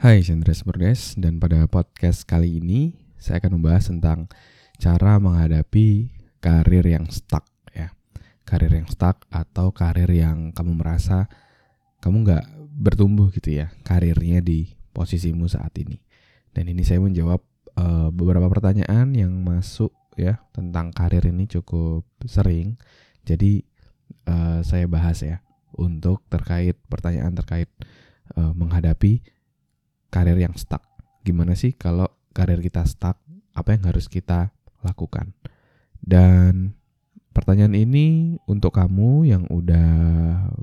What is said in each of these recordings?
Hai, saya Andreas dan pada podcast kali ini saya akan membahas tentang cara menghadapi karir yang stuck ya. Karir yang stuck atau karir yang kamu merasa kamu nggak bertumbuh gitu ya karirnya di posisimu saat ini. Dan ini saya menjawab uh, beberapa pertanyaan yang masuk ya tentang karir ini cukup sering. Jadi uh, saya bahas ya untuk terkait pertanyaan terkait uh, menghadapi karir yang stuck. Gimana sih kalau karir kita stuck? Apa yang harus kita lakukan? Dan pertanyaan ini untuk kamu yang udah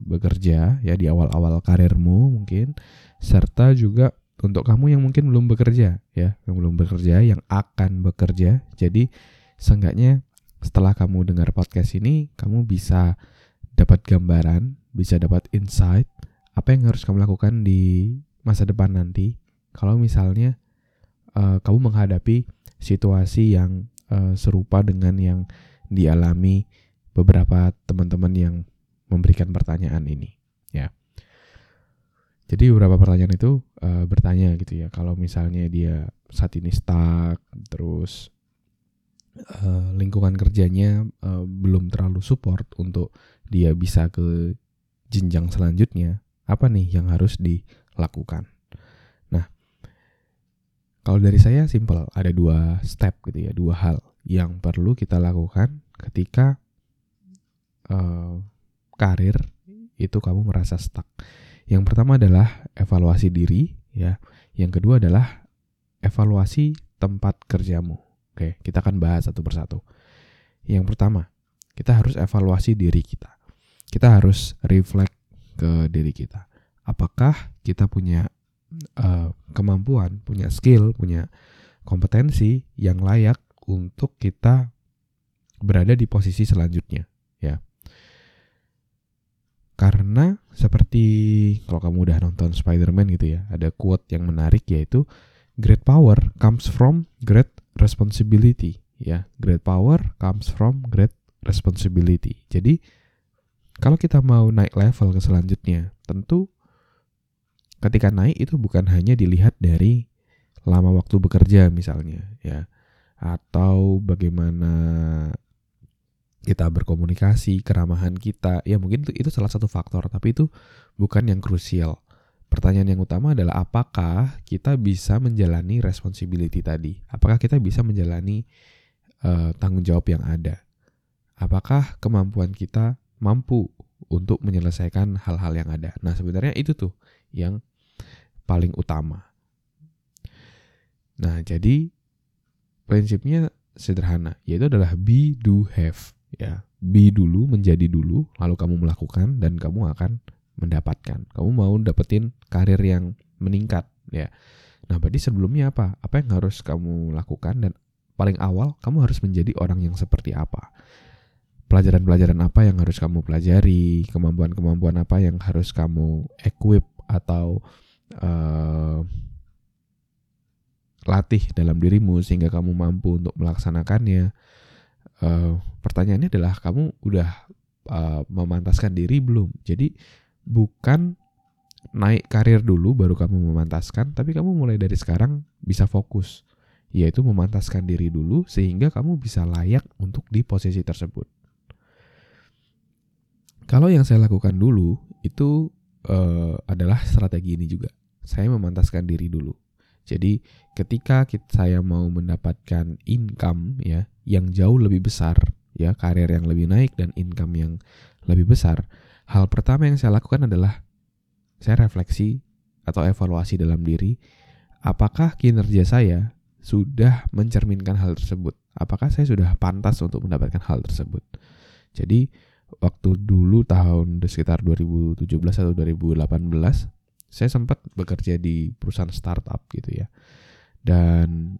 bekerja ya di awal-awal karirmu mungkin serta juga untuk kamu yang mungkin belum bekerja ya, yang belum bekerja, yang akan bekerja. Jadi seenggaknya setelah kamu dengar podcast ini, kamu bisa dapat gambaran, bisa dapat insight apa yang harus kamu lakukan di masa depan nanti kalau misalnya uh, kamu menghadapi situasi yang uh, serupa dengan yang dialami beberapa teman-teman yang memberikan pertanyaan ini ya. Jadi beberapa pertanyaan itu uh, bertanya gitu ya kalau misalnya dia saat ini stuck terus uh, lingkungan kerjanya uh, belum terlalu support untuk dia bisa ke jenjang selanjutnya apa nih yang harus dilakukan. Nah, kalau dari saya simple, ada dua step gitu ya, dua hal yang perlu kita lakukan ketika uh, karir itu kamu merasa stuck. Yang pertama adalah evaluasi diri, ya. Yang kedua adalah evaluasi tempat kerjamu. Oke, kita akan bahas satu persatu. Yang pertama, kita harus evaluasi diri kita. Kita harus reflect ke diri kita. Apakah kita punya uh, kemampuan, punya skill, punya kompetensi yang layak untuk kita berada di posisi selanjutnya, ya. Karena seperti kalau kamu udah nonton Spider-Man gitu ya, ada quote yang menarik yaitu great power comes from great responsibility, ya. Great power comes from great responsibility. Jadi kalau kita mau naik level ke selanjutnya, tentu ketika naik itu bukan hanya dilihat dari lama waktu bekerja misalnya, ya, atau bagaimana kita berkomunikasi, keramahan kita, ya mungkin itu, itu salah satu faktor, tapi itu bukan yang krusial. Pertanyaan yang utama adalah apakah kita bisa menjalani responsibility tadi? Apakah kita bisa menjalani uh, tanggung jawab yang ada? Apakah kemampuan kita mampu untuk menyelesaikan hal-hal yang ada. Nah, sebenarnya itu tuh yang paling utama. Nah, jadi prinsipnya sederhana, yaitu adalah be, do, have. Ya, be dulu, menjadi dulu, lalu kamu melakukan dan kamu akan mendapatkan. Kamu mau dapetin karir yang meningkat, ya. Nah, berarti sebelumnya apa? Apa yang harus kamu lakukan dan paling awal kamu harus menjadi orang yang seperti apa? pelajaran-pelajaran apa yang harus kamu pelajari, kemampuan-kemampuan apa yang harus kamu equip atau uh, latih dalam dirimu sehingga kamu mampu untuk melaksanakannya. Uh, pertanyaannya adalah kamu udah uh, memantaskan diri belum? Jadi bukan naik karir dulu baru kamu memantaskan, tapi kamu mulai dari sekarang bisa fokus, yaitu memantaskan diri dulu sehingga kamu bisa layak untuk di posisi tersebut. Kalau yang saya lakukan dulu itu uh, adalah strategi ini juga. Saya memantaskan diri dulu. Jadi ketika saya mau mendapatkan income ya yang jauh lebih besar ya karir yang lebih naik dan income yang lebih besar, hal pertama yang saya lakukan adalah saya refleksi atau evaluasi dalam diri apakah kinerja saya sudah mencerminkan hal tersebut. Apakah saya sudah pantas untuk mendapatkan hal tersebut. Jadi waktu dulu tahun sekitar 2017 atau 2018 saya sempat bekerja di perusahaan startup gitu ya. Dan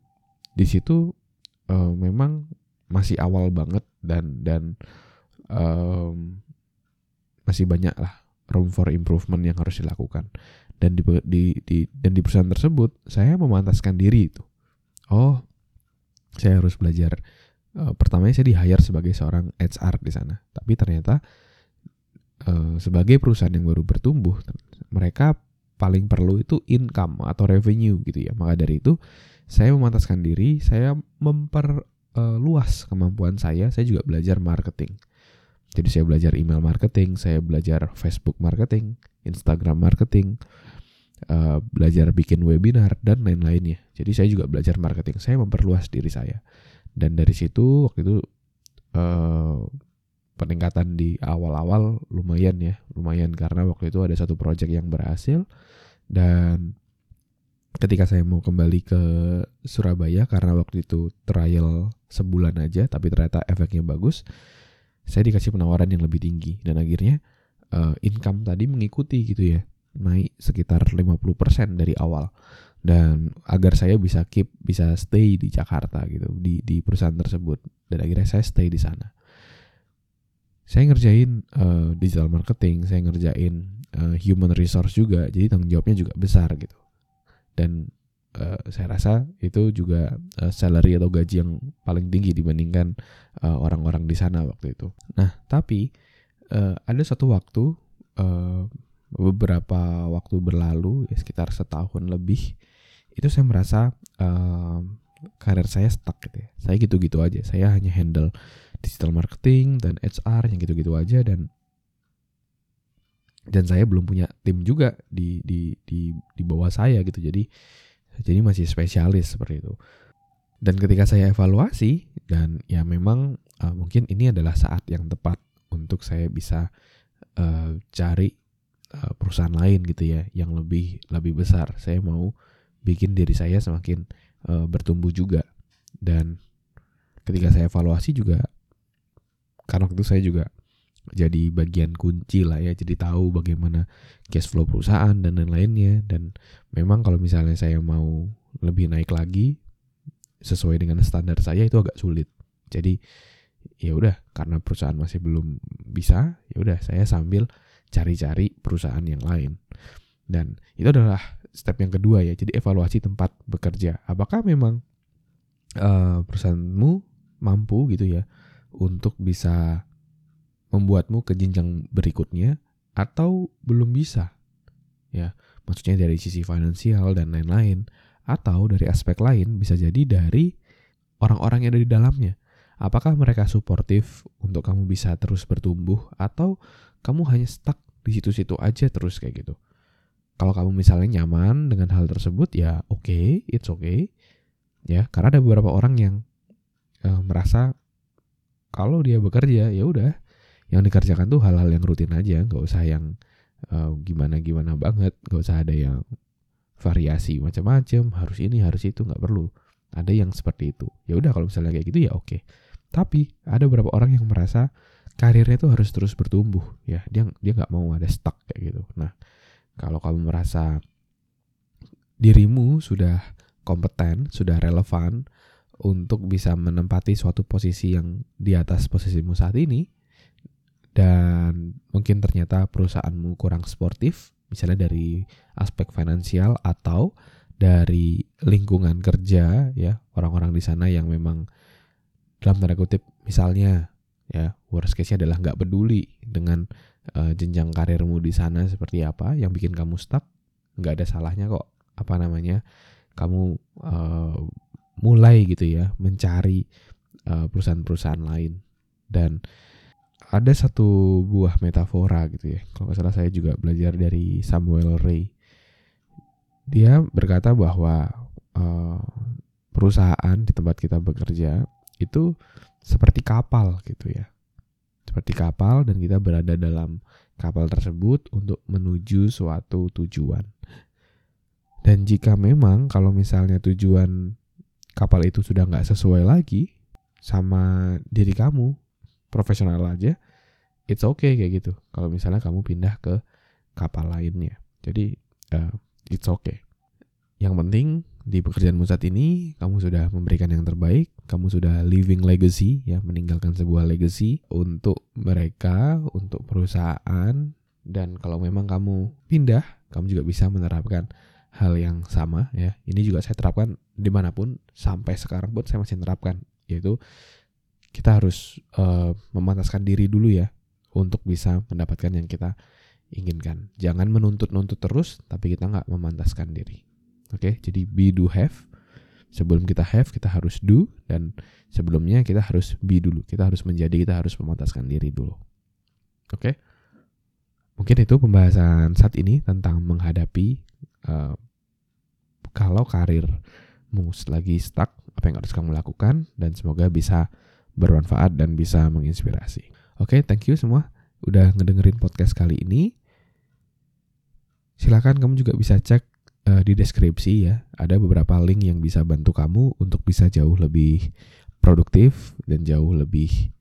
di situ uh, memang masih awal banget dan dan um, masih banyak lah room for improvement yang harus dilakukan. Dan di, di, di dan di perusahaan tersebut saya memantaskan diri itu. Oh saya harus belajar uh, pertamanya saya di hire sebagai seorang HR di sana tapi ternyata uh, sebagai perusahaan yang baru bertumbuh mereka paling perlu itu income atau revenue gitu ya. Maka dari itu saya memantaskan diri, saya memperluas kemampuan saya, saya juga belajar marketing. Jadi saya belajar email marketing, saya belajar Facebook marketing, Instagram marketing, belajar bikin webinar dan lain-lainnya. Jadi saya juga belajar marketing. Saya memperluas diri saya. Dan dari situ waktu itu uh, peningkatan di awal-awal lumayan ya, lumayan. Karena waktu itu ada satu project yang berhasil. Dan ketika saya mau kembali ke Surabaya karena waktu itu trial sebulan aja tapi ternyata efeknya bagus saya dikasih penawaran yang lebih tinggi. Dan akhirnya uh, income tadi mengikuti gitu ya naik sekitar 50% dari awal dan agar saya bisa keep bisa stay di Jakarta gitu di di perusahaan tersebut. Dan akhirnya saya stay di sana. Saya ngerjain uh, digital marketing saya ngerjain uh, human resource juga jadi tanggung jawabnya juga besar gitu. Dan uh, saya rasa itu juga uh, salary atau gaji yang paling tinggi dibandingkan eh, orang-orang di sana waktu itu. Nah, tapi uh, ada satu waktu uh, beberapa waktu berlalu ya sekitar setahun lebih itu saya merasa uh, karir saya stuck gitu ya. Saya gitu-gitu aja. Saya hanya handle digital marketing dan HR yang gitu-gitu aja dan dan saya belum punya tim juga di di di di bawah saya gitu. Jadi jadi masih spesialis seperti itu. Dan ketika saya evaluasi dan ya memang uh, mungkin ini adalah saat yang tepat untuk saya bisa uh, cari uh, perusahaan lain gitu ya yang lebih lebih besar. Saya mau bikin diri saya semakin uh, bertumbuh juga. Dan ketika saya evaluasi juga karena waktu itu saya juga jadi bagian kunci lah ya jadi tahu bagaimana cash flow perusahaan dan lain-lainnya. Dan memang kalau misalnya saya mau lebih naik lagi sesuai dengan standar saya itu agak sulit. Jadi ya udah karena perusahaan masih belum bisa ya udah saya sambil cari-cari perusahaan yang lain. Dan itu adalah step yang kedua ya jadi evaluasi tempat bekerja apakah memang uh, perusahaanmu mampu gitu ya untuk bisa membuatmu ke jenjang berikutnya atau belum bisa. Ya, maksudnya dari sisi finansial dan lain-lain atau dari aspek lain bisa jadi dari orang-orang yang ada di dalamnya. Apakah mereka suportif untuk kamu bisa terus bertumbuh atau kamu hanya stuck di situ-situ aja terus kayak gitu. Kalau kamu misalnya nyaman dengan hal tersebut ya oke, okay, it's okay. Ya, karena ada beberapa orang yang uh, merasa kalau dia bekerja ya udah. Yang dikerjakan tuh hal-hal yang rutin aja nggak usah yang uh, gimana gimana banget nggak usah ada yang variasi macam-macam harus ini harus itu nggak perlu. Ada yang seperti itu. Ya udah kalau misalnya kayak gitu ya oke. Tapi ada beberapa orang yang merasa karirnya tuh harus terus bertumbuh ya. Dia dia nggak mau ada stuck kayak gitu. Nah kalau kamu merasa dirimu sudah kompeten sudah relevan untuk bisa menempati suatu posisi yang di atas posisimu saat ini dan mungkin ternyata perusahaanmu kurang sportif, misalnya dari aspek finansial atau dari lingkungan kerja ya orang-orang di sana yang memang dalam tanda kutip misalnya ya worst case-nya adalah nggak peduli dengan uh, jenjang karirmu di sana seperti apa yang bikin kamu stuck nggak ada salahnya kok apa namanya kamu uh, mulai gitu ya mencari uh, perusahaan-perusahaan lain dan ada satu buah metafora gitu ya. Kalau nggak salah saya juga belajar dari Samuel Ray. Dia berkata bahwa uh, perusahaan di tempat kita bekerja itu seperti kapal gitu ya. Seperti kapal dan kita berada dalam kapal tersebut untuk menuju suatu tujuan. Dan jika memang kalau misalnya tujuan kapal itu sudah nggak sesuai lagi sama diri kamu, profesional aja it's okay kayak gitu. Kalau misalnya kamu pindah ke kapal lainnya. Jadi uh, it's okay. Yang penting di pekerjaanmu saat ini kamu sudah memberikan yang terbaik, kamu sudah living legacy ya, meninggalkan sebuah legacy untuk mereka, untuk perusahaan dan kalau memang kamu pindah, kamu juga bisa menerapkan hal yang sama ya. Ini juga saya terapkan di mana pun sampai sekarang pun saya masih menerapkan yaitu kita harus uh, memantaskan diri dulu ya untuk bisa mendapatkan yang kita inginkan. Jangan menuntut-nuntut terus, tapi kita nggak memantaskan diri. Oke, jadi be do have. Sebelum kita have, kita harus do dan sebelumnya kita harus be dulu. Kita harus menjadi, kita harus memantaskan diri dulu. Oke. Mungkin itu pembahasan saat ini tentang menghadapi uh, kalau karirmu lagi stuck, apa yang harus kamu lakukan dan semoga bisa bermanfaat dan bisa menginspirasi. Oke, okay, thank you semua udah ngedengerin podcast kali ini. Silakan kamu juga bisa cek uh, di deskripsi ya. Ada beberapa link yang bisa bantu kamu untuk bisa jauh lebih produktif dan jauh lebih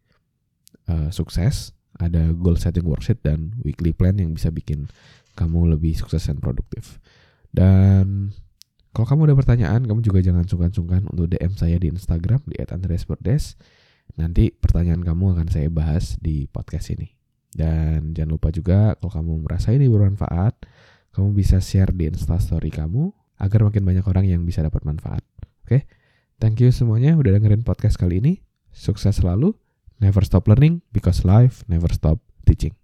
uh, sukses. Ada goal setting worksheet dan weekly plan yang bisa bikin kamu lebih sukses dan produktif. Dan kalau kamu ada pertanyaan, kamu juga jangan sungkan-sungkan untuk DM saya di Instagram di @andreasberdes. Nanti pertanyaan kamu akan saya bahas di podcast ini. Dan jangan lupa juga kalau kamu merasa ini bermanfaat, kamu bisa share di instastory kamu agar makin banyak orang yang bisa dapat manfaat. Oke, okay? thank you semuanya udah dengerin podcast kali ini. Sukses selalu. Never stop learning because life never stop teaching.